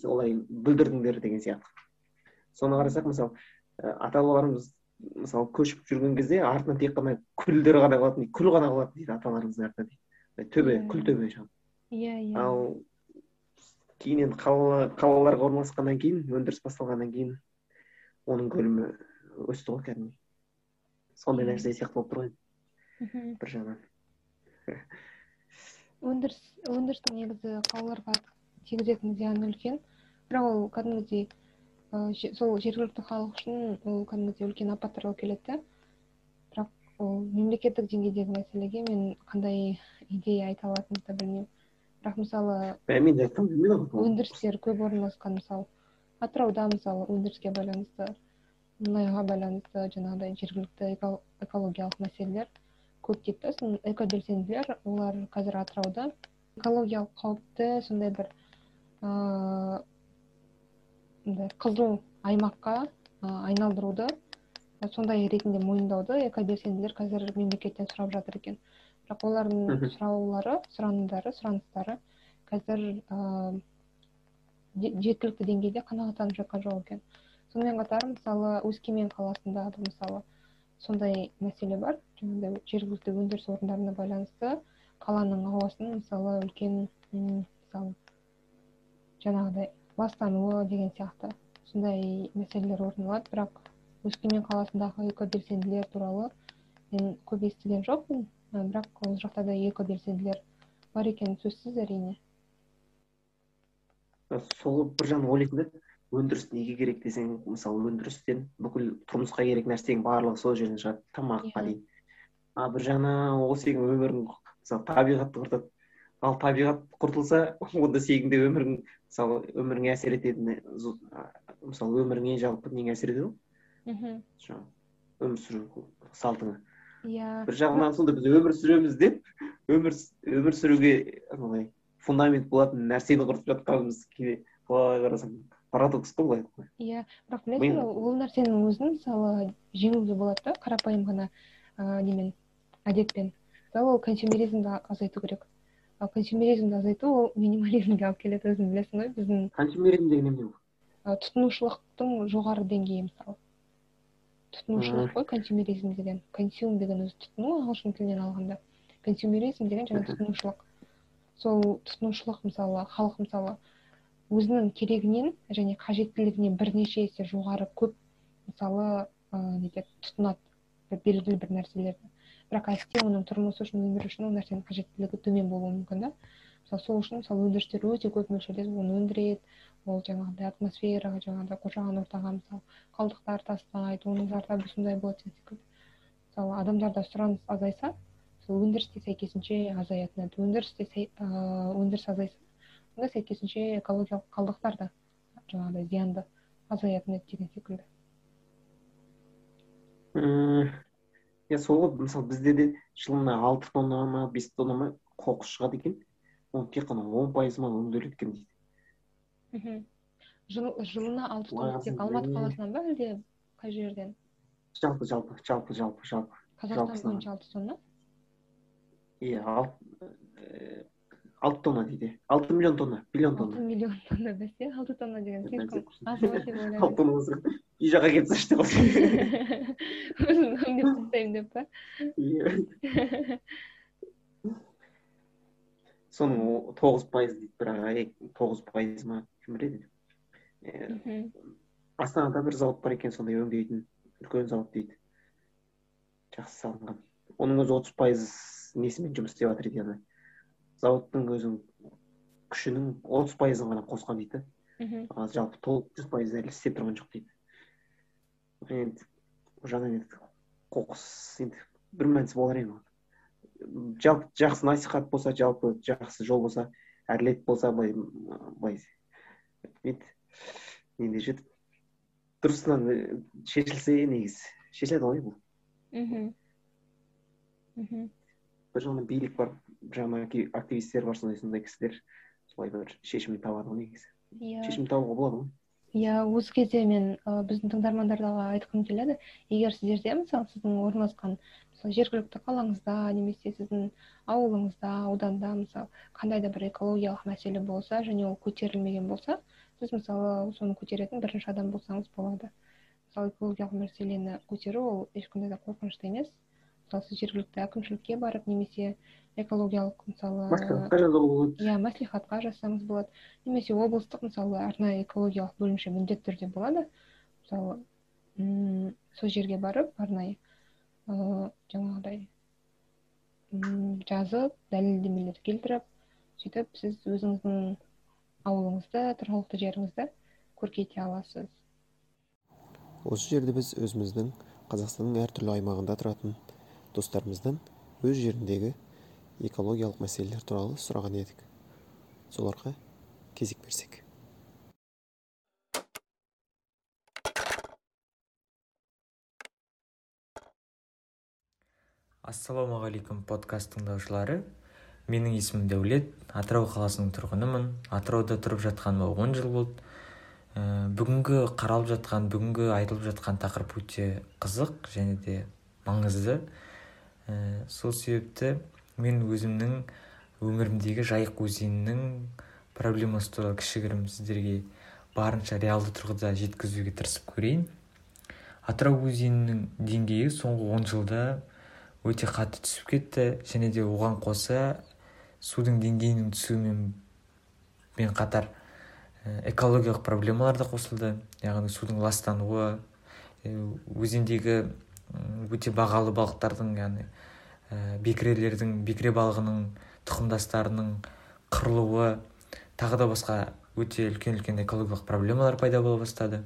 олай бүлдірдіңдер деген сияқты. Соны қарасақ мысалы ата бабаларымыз мысалы көшіп жүрген кезде артынан тек қана күлдер ғана қалатын күл ғана қалатын дейді аталарымыздың артынан дейді төбе күл төбе иә иә. Ал кейін енді қалаларға орналасқаннан кейін өндіріс басталғаннан кейін оның көлемі өсті ғой кәдімгідей. Сондай нәрсе сияқты болып тұр ғой бір жағынан. Өндіріс өндірістің негізі қалаларға тигізетін зияны үлкен. бірақ ол кәдімгідей сол жергілікті халық үшін ол кәдімгідей үлкен апаттар алып келеді да бірақ ол мемлекеттік деңгейдегі мәселеге мен қандай идея айта алатынымды білмеймін. Бірақ мысалы өндірістер көп орналасқан мысалы атырауда мысалы өндіріске байланысты мұнайға байланысты жаңағыдай жергілікті экологиялық мәселелер көп дейді да. Соны экобелсенділер олар қазір атырауда. Экологиялық қауіпті сондай бір ыыы қызыл аймаққа айналдыруды сондай ретінде мойындауды экобелсенділер қазір мемлекеттен сұрап жатыр екен бірақ олардың сұраулары сұранымдары сұраныстары қазір ыыы жеткілікті деңгейде қанағаттанып жатқан жоқ екен сонымен қатар мысалы өскемен қаласында да мысалы сондай мәселе бар жаңағыдай жергілікті өндіріс орындарына байланысты қаланың ауасын мысалы үлкен мысалы жаңағыдай ластануы деген сияқты. Сондай мәселелер орын алады. Бірақ өскемен қаласындағы экобелсенділер туралы мен көп естіген жоқпын. Бірақ ол жақта да экобелсенділер бар екені сөзсіз әрине. Сол бір жағынан ойлайтын да өндіріс неге керек десең мысалы өндірістен бүкіл тұрмысқа керек нәрсенің барлығы сол жерден шығады тамаққа иә. дейін. А бір жағынан ол сенің өмірің мысалы табиғатты құртады. Ал табиғат құртылса онда сенің де өмірің мысалы өміріңе әсер ететін мысалы өміріңе жалпы неңе әсер етеді ғой мхм. Өмір сүру салтыңа. Иә. Бір жағынан сонда біз өмір сүреміз деп өмір өмір сүруге андай фундамент болатын нәрсені құртып жатқанымыз кейде былай қарасаң парадокс қой былай. Иә бірақ білесің ба ол нәрсенің өзін мысалы жеңуге болады да қарапайым ғана ыыы немен әдетпен. Мысалы ол консюмеризмді азайту керек. Консюмеризмді азайту ол минимализмге алып келеді өзің білесің ғой біздің консюмеризм деген не тұтынушылықтың жоғары деңгейі мысалы тұтынушылық қой консюмеризм деген консюм деген өзі тұтыну ағылшын тілінен алғанда. Консюмеризм деген жаңағы тұтынушылық сол тұтынушылық мысалы халық мысалы өзінің керегінен және қажеттілігінен бірнеше есе жоғары көп мысалы ыыы нетеді тұтынады белгілі бір нәрселерді. Бірақ әсте оның тұрмысы үшін өмірі үшін ол нәрсенің қажеттілігі төмен болуы мүмкін да? Мысалы сол үшін мысалы өндірістер өте көп мөлшерде оны өндіреді ол жаңағыдай атмосфераға жаңағыдай қоршаған ортаға мысалы қалдықтар тастайды оның зардабы сондай болады деген секілді мысалы адамдарда сұраныс азайса сол өндіріс те сәйкесінше азаятын еді өндірісте өндіріс азайса онда сәйкесінше экологиялық қалдықтар да жаңағыдай зиянды азаятын еді деген секілді иә сол ғой мысалы бізде де жылына алты тонна ма бес тонна ма қоқыс шығады екен. Оның тек қана он пайызы ма өңделеді екен дейді. Мхм. Жылына алты тонна тек алматы қаласынан ба әлде қай жерден? Жалпы жалпы жалпы жалпы жалпы. Қазақстан бойынша алты тонна? Иә алты тонна дейді алты миллион тонна миллион тонна алты миллион тонна бәсе алты тонна деген аз деп алты тонна болса үй жаққа кетіп тасташы деп өзім өңдеп тастаймын деп па иә соның тоғыз пайыз дейді бірақ тоғыз пайыз ма кім біледі астанада бір зауыт бар екен сондай өңдейтін үлкен зауыт дейді жақсы салынған оның өзі отыз пайыз несімен жұмыс істеп жатыр дейді ана зауыттың өзінің күшінің отыз пайызын ғана қосқан дейді. Да жалпы толық жүз пайыз әлі істеп тұрған жоқ дейді. Енді жағынан енді қоқыс енді бір мәнісі болар енді жалпы жақсы насихат болса жалпы жақсы жол болса әділет болса былай былай. Неде жетіп дұрысынан шешілсе негізі шешіледі ғой бұл. Мхм. Мхм. Бір жағынан билік бар. Жағынан активистер бар сондай сондай кісілер. Солай бір шешімін табады ғой негізі. Иә. Шешім табуға болады ғой. Иә осы кезде мен ә, біздің тыңдармандарға айтқым келеді. Егер сіздерде мысалы сіздің орналасқан мысалы жергілікті қалаңызда немесе сіздің ауылыңызда ауданда мысалы қандай да бір экологиялық мәселе болса және ол көтерілмеген болса сіз мысалы соны көтеретін бірінші адам болсаңыз болады. Мысалы экологиялық мәселені көтеру ол ешқандай да қорқынышты емес. Мысалы сіз жергілікті әкімшілікке барып немесе экологиялық мысалы мәслихатқа жазуға болады иә мәслихатқа жазсаңыз болады. Немесе облыстық мысалы арнайы экологиялық бөлімше міндетті түрде болады. Мысалы м сол жерге барып арнайы ыыы жаңағыдай жазып дәлелдемелер келтіріп сөйтіп сіз өзіңіздің ауылыңызды тұрғылықты жеріңізді көркейте аласыз. Осы жерде біз өзіміздің қазақстанның әртүрлі аймағында тұратын достарымыздан өз жеріндегі экологиялық мәселелер туралы сұраған едік. Соларға кезек берсек. Ассалаумағалейкум подкаст тыңдаушылары. Менің есімім дәулет. Атырау қаласының тұрғынымын. Атырауда тұрып жатқаныма он жыл болды. Ә, бүгінгі қаралып жатқан бүгінгі айтылып жатқан тақырып өте қызық және де маңызды. Сол себепті мен өзімнің өмірімдегі жайық өзенінің проблемасы туралы кішігірім сіздерге барынша реалды тұрғыда жеткізуге тырысып көрейін. Атырау өзенінің деңгейі соңғы он жылда өте қатты түсіп кетті және де оған қоса судың деңгейінің түсуімен қатар экологиялық проблемалар да қосылды. Яғни судың ластануы өзендегі өте бағалы балықтардың яғни ә, бекірелердің бекіре балығының тұқымдастарының қырылуы тағы да басқа өте үлкен үлкен экологиялық проблемалар пайда бола бастады.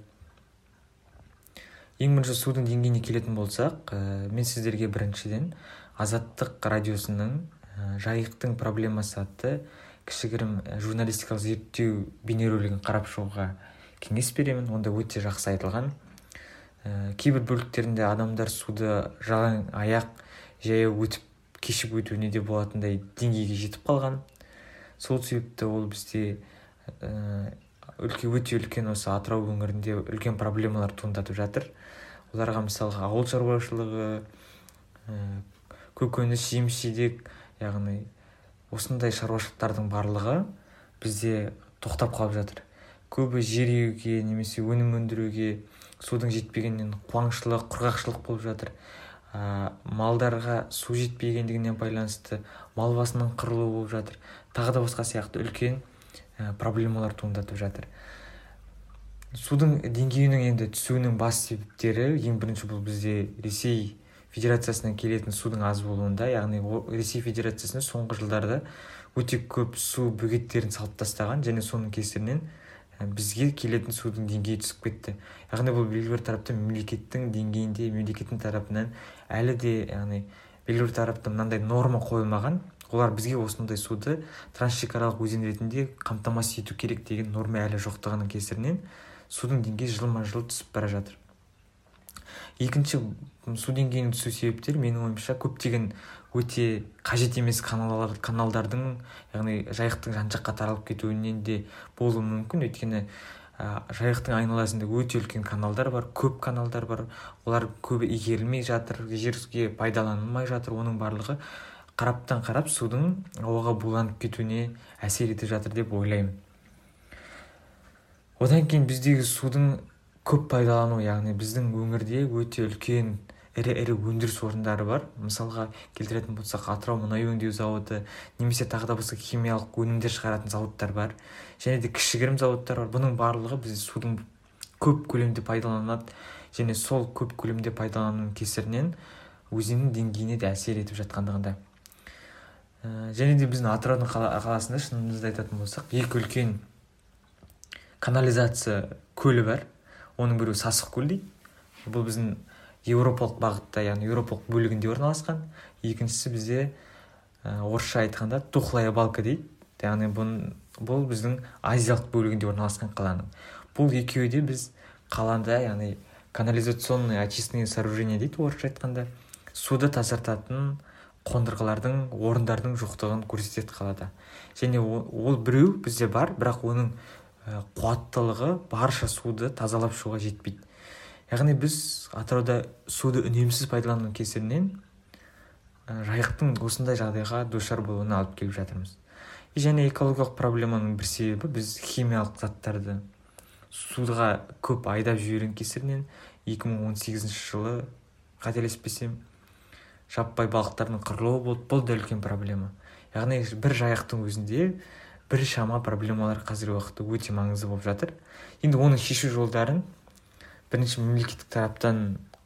Ең бірінші судың деңгейіне келетін болсақ ә, мен сіздерге біріншіден азаттық радиосының ә, жайықтың проблемасы атты кішігірім журналистикалық зерттеу бейнеролигін қарап шығуға кеңес беремін. Онда өте жақсы айтылған. Кейбір бөліктерінде адамдар суды жалаң аяқ жаяу өтіп кешіп өтуіне де болатындай деңгейге жетіп қалған. Сол себепті ол бізде ә, өте үлкен осы атырау өңірінде үлкен проблемалар туындатып жатыр. Оларға мысалға ауыл шаруашылығы ә, көкөніс жеміс жидек яғни осындай шаруашылықтардың барлығы бізде тоқтап қалып жатыр. Көбі жер егуге немесе өнім өндіруге судың жетпегенінен қуаңшылық құрғақшылық болып жатыр. Ә, малдарға су жетпегендігіне байланысты мал басының қырылуы болып жатыр. Тағы да басқа сияқты үлкен ә, проблемалар туындатып жатыр. Судың деңгейінің енді түсуінің бас себептері ең бірінші бұл бізде ресей федерациясынан келетін судың аз болуында яғни ресей федерациясында соңғы жылдарда өте көп су бөгеттерін салып тастаған және соның кесірінен бізге келетін судың деңгейі түсіп кетті. Яғни бұл белгілі бір тараптан мемлекеттің деңгейінде мемлекеттің тарапынан әлі де яғни белгілі бір тараптан мынандай норма қойылмаған. Олар бізге осындай суды трансшекаралық өзен ретінде қамтамасыз ету керек деген норма әлі жоқтығының кесірінен судың деңгейі жылма жыл түсіп бара жатыр. Екінші су деңгейінің түсу себептері менің ойымша көптеген өте қажет емес каналдар, каналдардың яғни жайықтың жан жаққа таралып кетуінен де болуы мүмкін. Өйткені жайықтың айналасында өте үлкен каналдар бар көп каналдар бар. Олар көбі игерілмей жатыр жерге пайдаланылмай жатыр. Оның барлығы қараптан қарап судың ауаға буланып кетуіне әсер етіп жатыр деп ойлаймын. Одан кейін біздегі судың көп пайдалану яғни біздің өңірде өте үлкен ірі ірі өндіріс орындары бар. Мысалға келтіретін болсақ атырау мұнай өңдеу зауыты немесе тағы да басқа химиялық өнімдер шығаратын зауыттар бар. Және де кішігірім зауыттар бар. Бұның барлығы бізде судың көп көлемде пайдаланады және сол көп көлемде пайдаланудың кесірінен өзеннің деңгейіне де әсер етіп жатқандығында. Ә, және де біздің атыраудың қаласында шынымызды айтатын болсақ екі үлкен канализация көлі бар. Оның біреуі сасық көл дейді. Бұл біздің еуропалық бағытта яғни еуропалық бөлігінде орналасқан. Екіншісі бізде ә, орысша айтқанда тухлая балка дейді. Яғни бұл біздің азиялық бөлігінде орналасқан қаланың. Бұл екеуі де біз қалада яғни канализационный очистные сооружение дейді орысша айтқанда суды тазартатын қондырғылардың орындардың жоқтығын көрсетеді қалада. Және ол, ол біреу бізде бар бірақ оның қуаттылығы барша суды тазалап шығуға жетпейді. Яғни біз атырауда суды үнемсіз пайдалану кесірінен жайықтың осындай жағдайға душар болуына алып келіп жатырмыз. Және экологиялық проблеманың бір себебі біз химиялық заттарды суға көп айдап жіберген кесірінен 2018 жылы қателеспесем жаппай балықтардың қырылуы болды. Бұл да үлкен проблема. Яғни бір жайықтың өзінде біршама проблемалар қазіргі уақытта өте маңызды болып жатыр. Енді оның шешу жолдарын бірінші мемлекеттік тараптан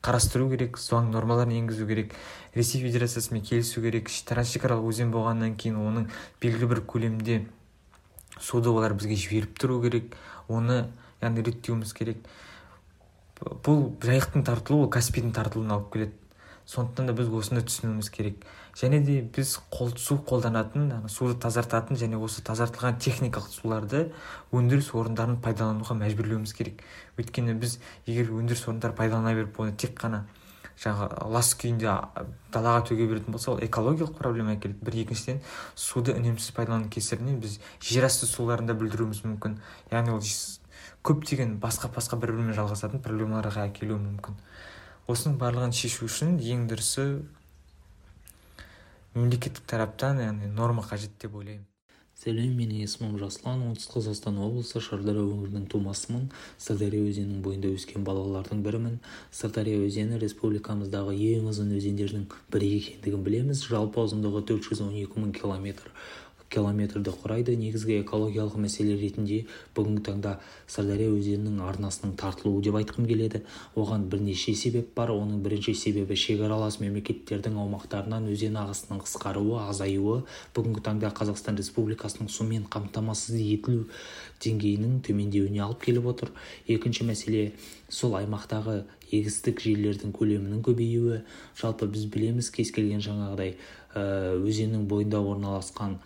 қарастыру керек заң нормаларын енгізу керек ресей федерациясымен келісу керек трансшекаралық өзен болғаннан кейін оның белгілі бір көлемде суды олар бізге жіберіп тұру керек оны яғни реттеуіміз керек. Бұл жайықтың тартылуы ол каспийдің тартылуына алып келеді. Сондықтан да біз осыны түсінуіміз керек. Және де біз қол, су қолданатын суды тазартатын және осы тазартылған техникалық суларды өндіріс орындарын пайдалануға мәжбүрлеуіміз керек. Өйткені біз егер өндіріс орындары пайдалана беріп оны тек қана жаңағы лас күйінде далаға төге беретін болса ол экологиялық проблема әкеледі бір екіншіден суды үнемсіз пайдалану кесірінен біз жерасты суларында бүлдіруіміз мүмкін. Яғни ол көптеген басқа басқа бір бірімен жалғасатын проблемаларға әкелуі мүмкін. Осының барлығын шешу үшін ең дұрысы мемлекеттік тараптан яғни норма қажет деп ойлаймын. Сәлем менің есімім жасұлан оңтүстік қазақстан облысы шардара өңірінің тумасымын. Сырдария өзенінің бойында өскен балалардың бірімін. Сырдария өзені республикамыздағы ең ұзын өзендердің бірі екендігін білеміз. Жалпы ұзындығы 412 мың километр. Километрді құрайды. Негізгі экологиялық мәселе ретінде бүгінгі таңда сырдария өзенінің арнасының тартылуы деп айтқым келеді. Оған бірнеше себеп бар. Оның бірінші себебі шекаралас мемлекеттердің аумақтарынан өзен ағысының қысқаруы азаюы бүгінгі таңда қазақстан республикасының сумен қамтамасыз етілу деңгейінің төмендеуіне алып келіп отыр. Екінші мәселе сол аймақтағы егістік жерлердің көлемінің көбеюі. Жалпы біз білеміз кез келген жаңағыдай ә, өзеннің бойында орналасқан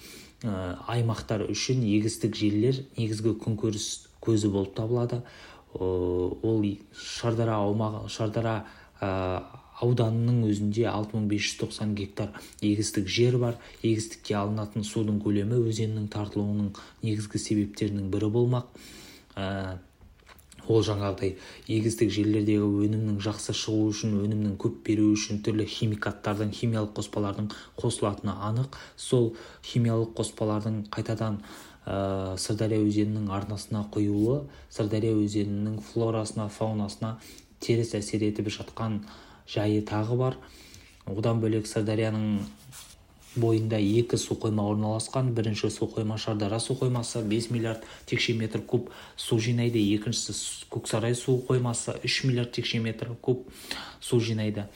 ә, аймақтар үшін егістік жерлер негізгі күнкөріс көзі болып табылады. Ол шардара аумағы шардара ауданының өзінде 6590 гектар егістік жер бар. Егістікке алынатын судың көлемі өзеннің тартылуының негізгі себептерінің бірі болмақ. Ол жаңағыдай егістік жерлердегі өнімнің жақсы шығуы үшін өнімнің көп беруі үшін түрлі химикаттардың химиялық қоспалардың қосылатыны анық. Сол химиялық қоспалардың қайтадан ә, сырдария өзенінің арнасына құюы сырдария өзенінің флорасына фаунасына теріс әсер етіп жатқан жайы тағы бар. Одан бөлек сырдарияның бойында екі су қойма орналасқан бірінші су қойма шардара су қоймасы 5 миллиард текше метр куб. Су жинайды екіншісі көксарай су қоймасы 3 миллиард текше метр куб су жинайды.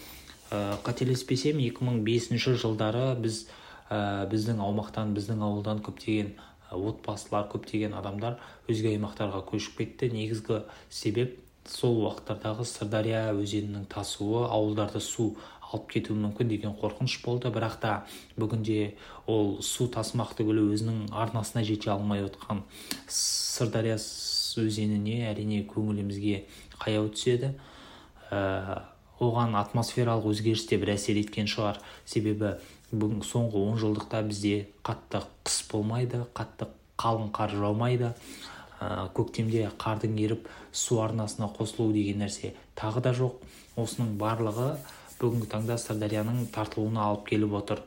Ә, қателеспесем 2005 жылдары біз ә, біздің аумақтан біздің ауылдан көптеген отбасылар көптеген адамдар өзге аймақтарға көшіп кетті. Негізгі себеп сол уақыттардағы сырдария өзенінің тасуы ауылдарды су алып кетуі мүмкін деген қорқыныш болды. Бірақ та бүгінде ол су тасымақ түгілі өзінің арнасына жете алмай отқан сырдария өзеніне әрине көңілімізге қаяу түседі. Ә, оған атмосфералық өзгеріс те бір әсер еткен шығар. Себебі бүгін соңғы жылдықта бізде қатты қыс болмайды қатты қалың қар жаумайды. Ә, көктемде қардың еріп су арнасына қосылу деген нәрсе тағы да жоқ. Осының барлығы бүгінгі таңда сырдарияның тартылуына алып келіп отыр.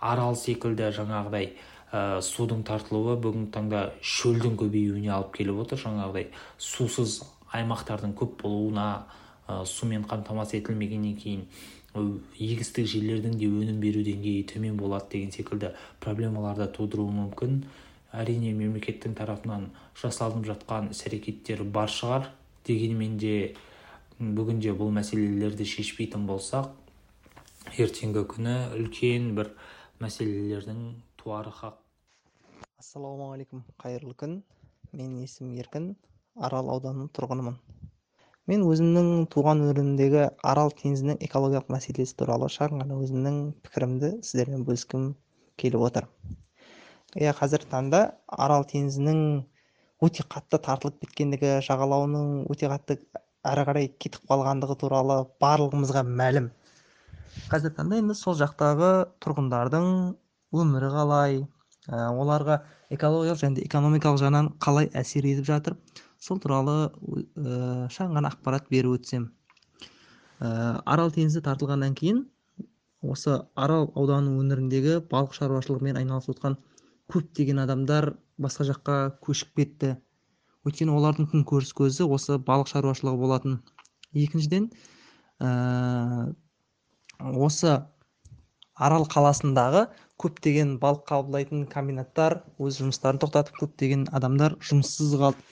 Арал секілді жаңағыдай ә, судың тартылуы бүгінгі таңда шөлдің көбеюіне алып келіп отыр. Жаңағыдай сусыз аймақтардың көп болуына ә, сумен қамтамасыз етілмегеннен кейін егістік жерлердің де өнім беру деңгейі төмен болады деген секілді проблемаларды тудыруы мүмкін. Әрине мемлекеттің тарапынан жасалынып жатқан іс әрекеттер бар шығар. Дегенмен де бүгінде бұл мәселелерді шешпейтін болсақ ертеңгі күні үлкен бір мәселелердің туары хақ. Ассалаумағалейкум қайырлы күн. Менің есімім еркін арал ауданының тұрғынымын. Мен өзімнің туған өңірімдегі арал теңізінің экологиялық мәселесі туралы шағын ғана өзімнің пікірімді сіздермен бөліскім келіп отыр. Иә қазіргі таңда арал теңізінің өте қатты тартылып кеткендігі жағалауының өте қатты әрі қарай кетіп қалғандығы туралы барлығымызға мәлім. Қазіргі таңда енді сол жақтағы тұрғындардың өмірі қалай? Ә, оларға экологиялық және экономикалық жағынан қалай әсер етіп жатыр? Сол туралы ә, шағын ғана ақпарат беріп өтсем. Ә, арал теңізі тартылғаннан кейін осы арал ауданының өңіріндегі балық шаруашылығымен айналысып отқан көптеген адамдар басқа жаққа көшіп кетті. Өйткені олардың күнкөріс көзі осы балық шаруашылығы болатын. Екіншіден ә, осы арал қаласындағы көптеген балық қабылдайтын комбинаттар өз жұмыстарын тоқтатып көптеген адамдар жұмыссыз қалды.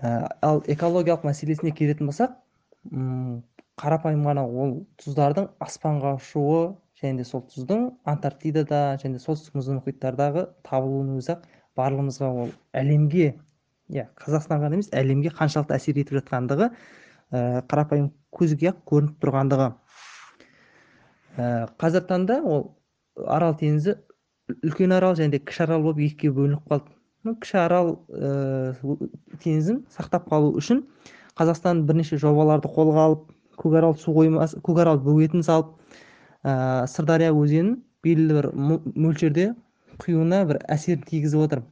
Ә, ал экологиялық мәселесіне келетін болсақ қарапайым ғана ол тұздардың аспанға ұшуы және де сол тұздың антарктидада және солтүстік мұзды мұхиттардағы табылуының өзі ақ барлығымызға ол әлемге иә қазақстанға ғана емес әлемге қаншалықты әсер етіп жатқандығы ә, қарапайым көзге ақ көрініп тұрғандығы. Ә, қазіргі таңда ол арал теңізі үлкен арал және де кіші арал болып екіге бөлініп қалды. Ну, кіші арал ә, теңізін сақтап қалу үшін қазақстан бірнеше жобаларды қолға алып көкарал су қоймасы көкарал бөгетін салып ә, сырдария өзенін белгілі бір мөлшерде құюына бір әсерін тигізіп отыр.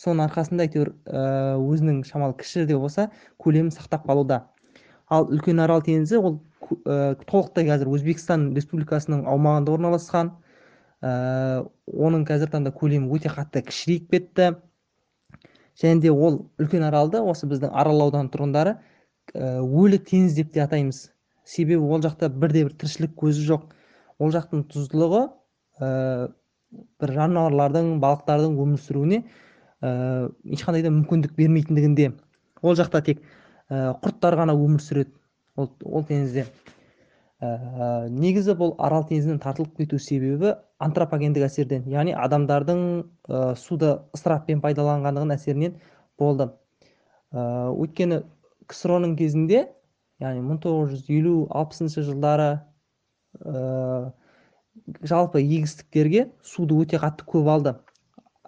Соның арқасында әйтеуір өзінің шамалы кіші де болса көлемін сақтап қалуда. Ал үлкен арал теңізі ол ә, толықтай қазір өзбекстан республикасының аумағында орналасқан. Ә, оның қазіргі таңда көлемі өте қатты кішірейіп кетті. Және де ол үлкен аралды осы біздің арал ауданы тұрғындары өлі теңіз деп те атаймыз. Себебі ол жақта бірде бір тіршілік көзі жоқ. Ол жақтың тұздылығы бір жануарлардың балықтардың өмір сүруіне ә, ешқандай да мүмкіндік бермейтіндігінде. Ол жақта тек ә, құрттар ғана өмір сүреді. Ол, ол теңізде. Ә, негізі бұл арал теңізінің тартылып кету себебі антропогендік әсерден яғни адамдардың ә, суды ысыраппен пайдаланғандығының әсерінен болды. Ә, өйткені ксро кезінде яғни 1950-60 жылдары ә, жалпы егістіктерге суды өте қатты көп алды.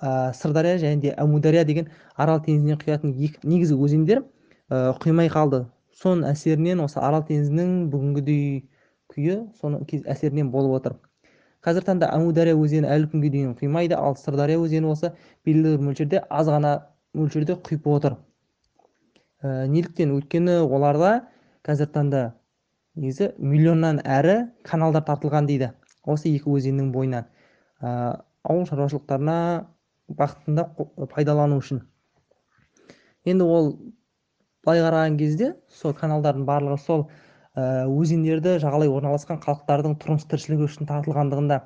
Ә, сырдария және де әмудария деген арал теңізінен құятын екі негізгі өзендер ә, құймай қалды. Соның әсерінен осы арал теңізінің бүгінгідей күйі соның әсерінен болып отыр. Қазіргі таңда әмудария өзені әлі күнге дейін құймайды ал сырдария өзені болса белгілі бір мөлшерде аз ғана мөлшерде құйып отыр. Ә, неліктен? Өйткені оларда қазіргі таңда негізі миллионнан әрі каналдар тартылған дейді. Осы екі өзеннің бойынан ауыл шаруашылықтарына бақытында пайдалану үшін. Енді ол былай қараған кезде сол каналдардың барлығы сол өзендерді жағалай орналасқан халықтардың тұрмыс тіршілігі үшін тартылғандығында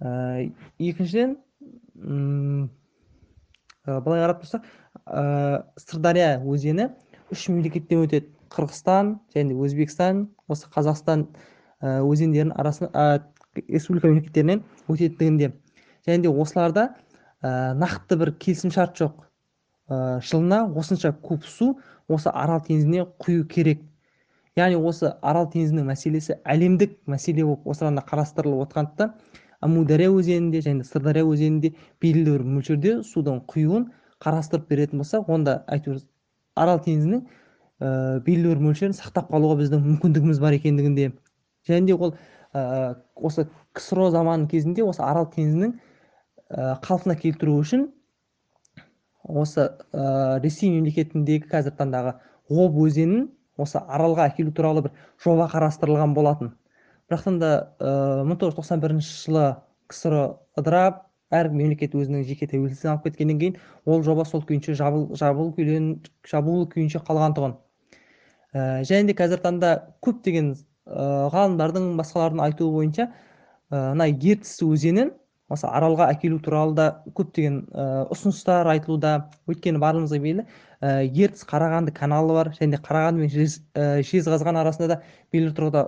ә, екіншіден былай қарап тұрсақ ә, сырдария өзені үш мемлекеттен өтеді. Қырғызстан және өзбекстан осы қазақстан өзендерінің арасында ә, республика мемлекеттерінен өтетіндігінде. Және де осыларда ә, нақты бір келісімшарт жоқ. Ә, жылына осынша көп су осы арал теңізіне құю керек. Яғни осы арал теңізінің мәселесі әлемдік мәселе болып осыларда қарастырылып отырғандықтан әмудария өзенінде және сырдария өзенінде белгілі бір мөлшерде судың құюын қарастырып беретін болсақ онда әйтеуір арал теңізінің ә, белгілі бір мөлшерін сақтап қалуға біздің мүмкіндігіміз бар екендігінде және де ол ә, осы ксро заманы кезінде осы арал теңізінің ә, қалпына келтіру үшін осы ә, ресей мемлекетіндегі қазіргі таңдағы об өзенін осы аралға әкелу туралы бір жоба қарастырылған болатын. Бірақтан да мың тоғыз жүз жылы ксро ыдырап әр мемлекет өзінің жеке тәуелсіздігін алып кеткеннен кейін ол жоба сол күйінше жабыл, жабыл жабулы күйінше қалған тұғын. Ә, және де қазіргі таңда көптеген ғалымдардың басқалардың айтуы бойынша мына ертіс өзенін осы аралға әкелу туралы да көптеген ә, ұсыныстар айтылуда. Өйткені барлығымызға белгілі ертіс қарағанды каналы бар және қарағанды мен жез, жезқазған арасында да белгілі тұрғыда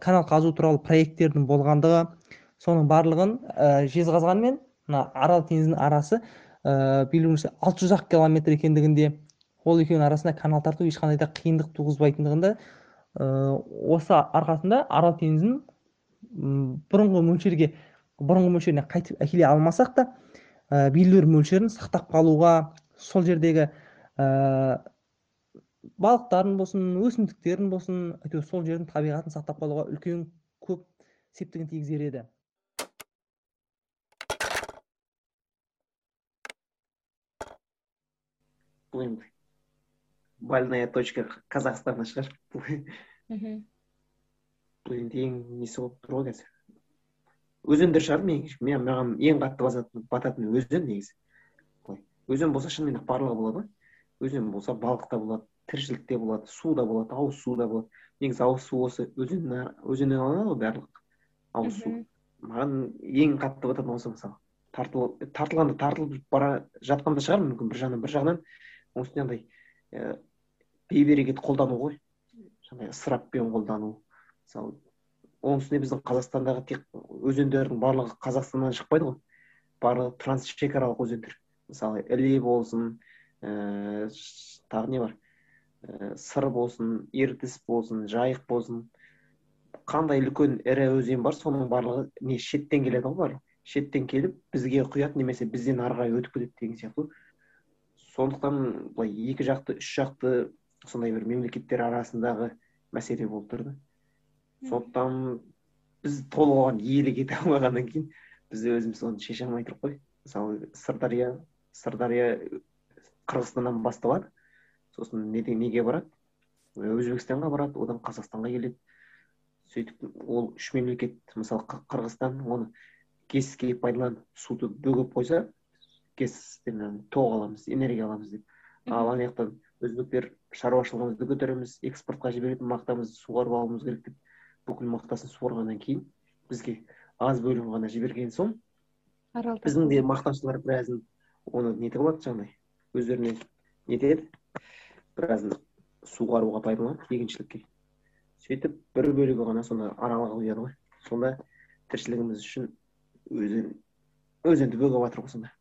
канал қазу туралы проекттердің болғандығы соның барлығын жезқазған мен мына арал теңізінің арасы ә, белгілі алты жүз ақ километр екендігінде ол екеуінің арасында канал тарту ешқандай да қиындық туғызбайтындығында осы арқасында арал теңізін бұрынғы мөлшерге бұрынғы мөлшеріне қайтып әкеле алмасақ та ә, белгілі мөлшерін сақтап қалуға сол жердегі ә, балықтарын болсын өсімдіктерін болсын әйтеуір сол жердің табиғатын сақтап қалуға үлкен көп септігін тигізер еді. Больная точка қазақстанда шығар енді ең несі болып тұр ғой қазір өзендер шығар мен маған ең қатты бататын өзен негізі. Былай өзен болса шынымен ақ барлығы болады. Ғой өзен болса балық та болады тіршілік те болады су да болады ауыз су да болады. Негізі ауыз су осы өзеннен өзеннен алынады ғой барлық ауыз су. Маған ең қатты бататын осы мысалы. Тартыл тартылғанда тартылып бара жатқанда шығар мүмкін бір жағынан бір жағынан оның үстіне андай бейберекет қолдану ғой. Жаңағы ысыраппен қолдану. Мысалы оның үстіне біздің қазақстандағы тек өзендердің барлығы қазақстаннан шықпайды ғой. Барлығы трансшекаралық өзендер. Мысалы іле болсын ә, тағы не бар? Ә, сыр болсын ертіс болсын жайық болсын. Қандай үлкен ірі өзен бар соның барлығы не шеттен келеді ғой барлығы. Шеттен келіп бізге құяды немесе бізден ары қарай өтіп кетеді деген сияқты сондықтан былай екі жақты үш жақты сондай бір мемлекеттер арасындағы мәселе болып тұр да сондықтан біз толық оған иелік ете алмағаннан кейін біз өзіміз оны шеше алмай тұрмық қой. Мысалы сырдария сырдария қырғызстаннан басталады. Сосын неде, неге барады? Өзбекстанға барады одан қазақстанға келеді. Сөйтіп ол үш мемлекет мысалы қырғызстан оны гэске пайдаланып суды бөгеп қойса гэстен тоқ аламыз энергия аламыз деп. Ал ана жақтан өзбектер шаруашылығымызды көтереміз экспортқа жіберетін мақтамызды суғарып алуымыз керек деп бүкіл мақтасын суарғаннан кейін бізге аз бөлігін ғана жіберген соң арал біздің де мақтаушылар біразын оны нетіп алады жаңағыдай? Өздеріне нетеді біразын суғаруға пайдаланады егіншілікке. Сөйтіп бір бөлігі ғана сонда аралға құяды ғой. Сонда тіршілігіміз үшін өзен өзенді бөгеп жатыр ғой сонда.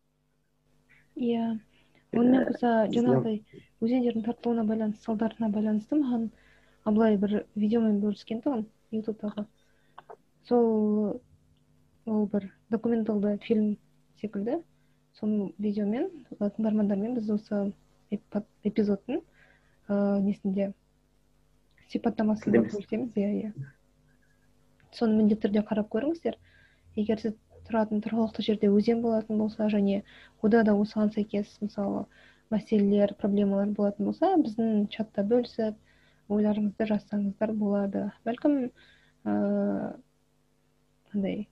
Иә. Онымен қоса жаңағыдай өзендердің тартылуына байланысты салдарына байланысты маған абылай бір видеомен бөліскен тұғын ютубтағы. Сол ол бір документалды фильм секілді. Сол видеомен тыңдармандармен біз осы эпизодтың ыыы несінде сипаттамасында бөлісеміз иә иә. Соны міндетті түрде қарап көріңіздер. Егер сіз тұратын тұрғылықты жерде өзен болатын болса және ода да осыған сәйкес мысалы мәселелер проблемалар болатын болса біздің чатта бөлісіп ойларыңызды жазсаңыздар болады. Бәлкім андай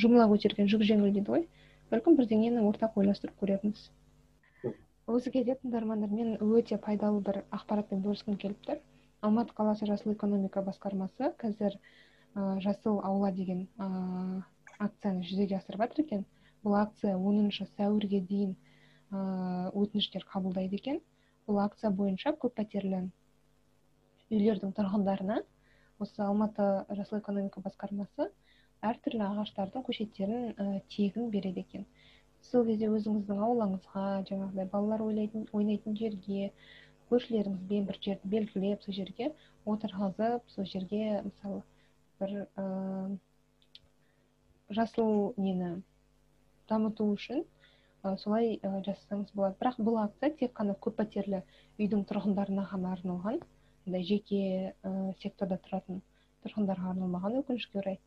жұмыла көтерген жүк жеңіл дейді ғой. Бәлкім бірдеңені ортақ ойластырып көрерміз осы кезде тыңдармандармен өте пайдалы бір ақпаратпен бөліскім келіп тұр. Алматы қаласы жасыл экономика басқармасы қазір ә, жасыл аула деген ә, акцияны жүзеге асырып жатыр екен. Бұл акция оныншы сәуірге дейін ә, өтініштер қабылдайды екен. Бұл акция бойынша көппәтерлі үйлердің тұрғындарына осы алматы жасыл экономика басқармасы әртүрлі ағаштардың көшеттерін ә, тегін береді екен. Сол кезде өзіңіздің аулаңызға жаңағыдай балалар ойлайтын ойнайтын жерге көршілеріңізбен бір жерді белгілеп сол жерге отырғызып сол жерге мысалы бір ыыы жасыл нені дамыту үшін ә, солай ә, жасасаңыз болады. Бірақ бұл акция тек қана көппәтерлі үйдің тұрғындарына ғана арналған андай жеке ә, секторда тұратын тұрғындарға арналмаған өкінішке орай.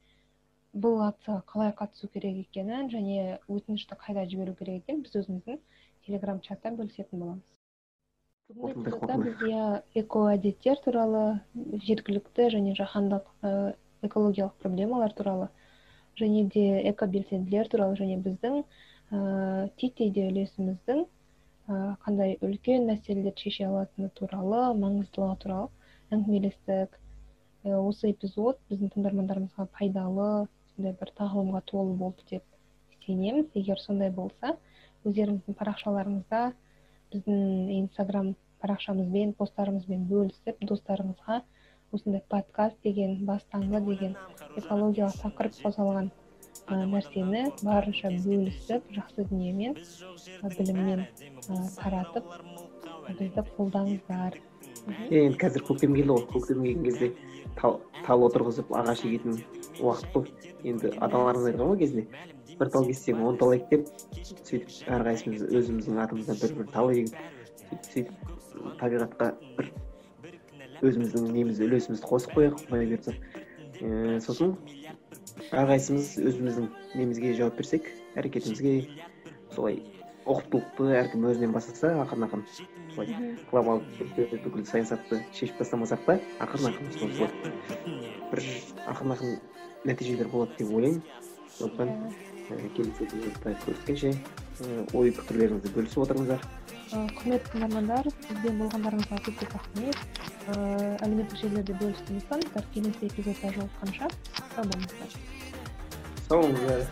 Бұл акцияға қалай қатысу керек екенін және өтінішті қайда жіберу керек екенін біз өзіміздің телеграм чатта бөлісетін боламыз. Бүгінгі эпизодта біз иә экоәдеттер туралы жергілікті және жаһандық экологиялық проблемалар туралы және де экобелсенділер туралы және біздің ә, титтей үлесіміздің ә, қандай үлкен мәселелерді шеше алатыны туралы маңыздылығы туралы әңгімелестік. Осы эпизод біздің тыңдармандарымызға пайдалы сондай бір тағылымға толы болды деп сенеміз. Егер сондай болса өздеріңіздің парақшаларыңызда біздің инстаграм парақшамызбен посттарымызбен бөлісіп достарыңызға осындай подкаст деген бастаңғы деген экологиялық тақырып қозғалған ә, нәрсені барынша бөлісіп жақсы дүниемен біліммен таратып бізді қолдаңыздар енді қазір көктем келді ғой. Көктем келген кезде тал отырғызып ағаш егетін уақыт қой. Енді аталарымыз айтқан ғой кезінде бір тал кессең он тал ек деп сөйтіп әрқайсымыз өзіміздің атымыздан бір бір тал егіп сөйтіп сөйтіп табиғатқа бір өзіміздің немізді үлесімізді қосып қояйық бұйыртса ііі сосын әрқайсымыз өзіміздің немізге жауап берсек әрекетімізге солай ұқыптылықты әркім өзінен бастаса ақырын ақырын солай глобалды бүкіл саясатты шешіп тастамасақ та ақырын ақырын солай бір ақырын ақырын нәтижелер болады деп ойлаймын. Сондықтан келесі эпизодта көріскенше ой пікірлеріңізді бөлісіп отырыңыздар. Құрметті тыңдармандар бізбен болғандарыңызға көп көп рахмет. Әлеуметтік желілерде ұмытпаңыздар келесі эпизодта жолыққанша сау болыңыздар. Oh yeah.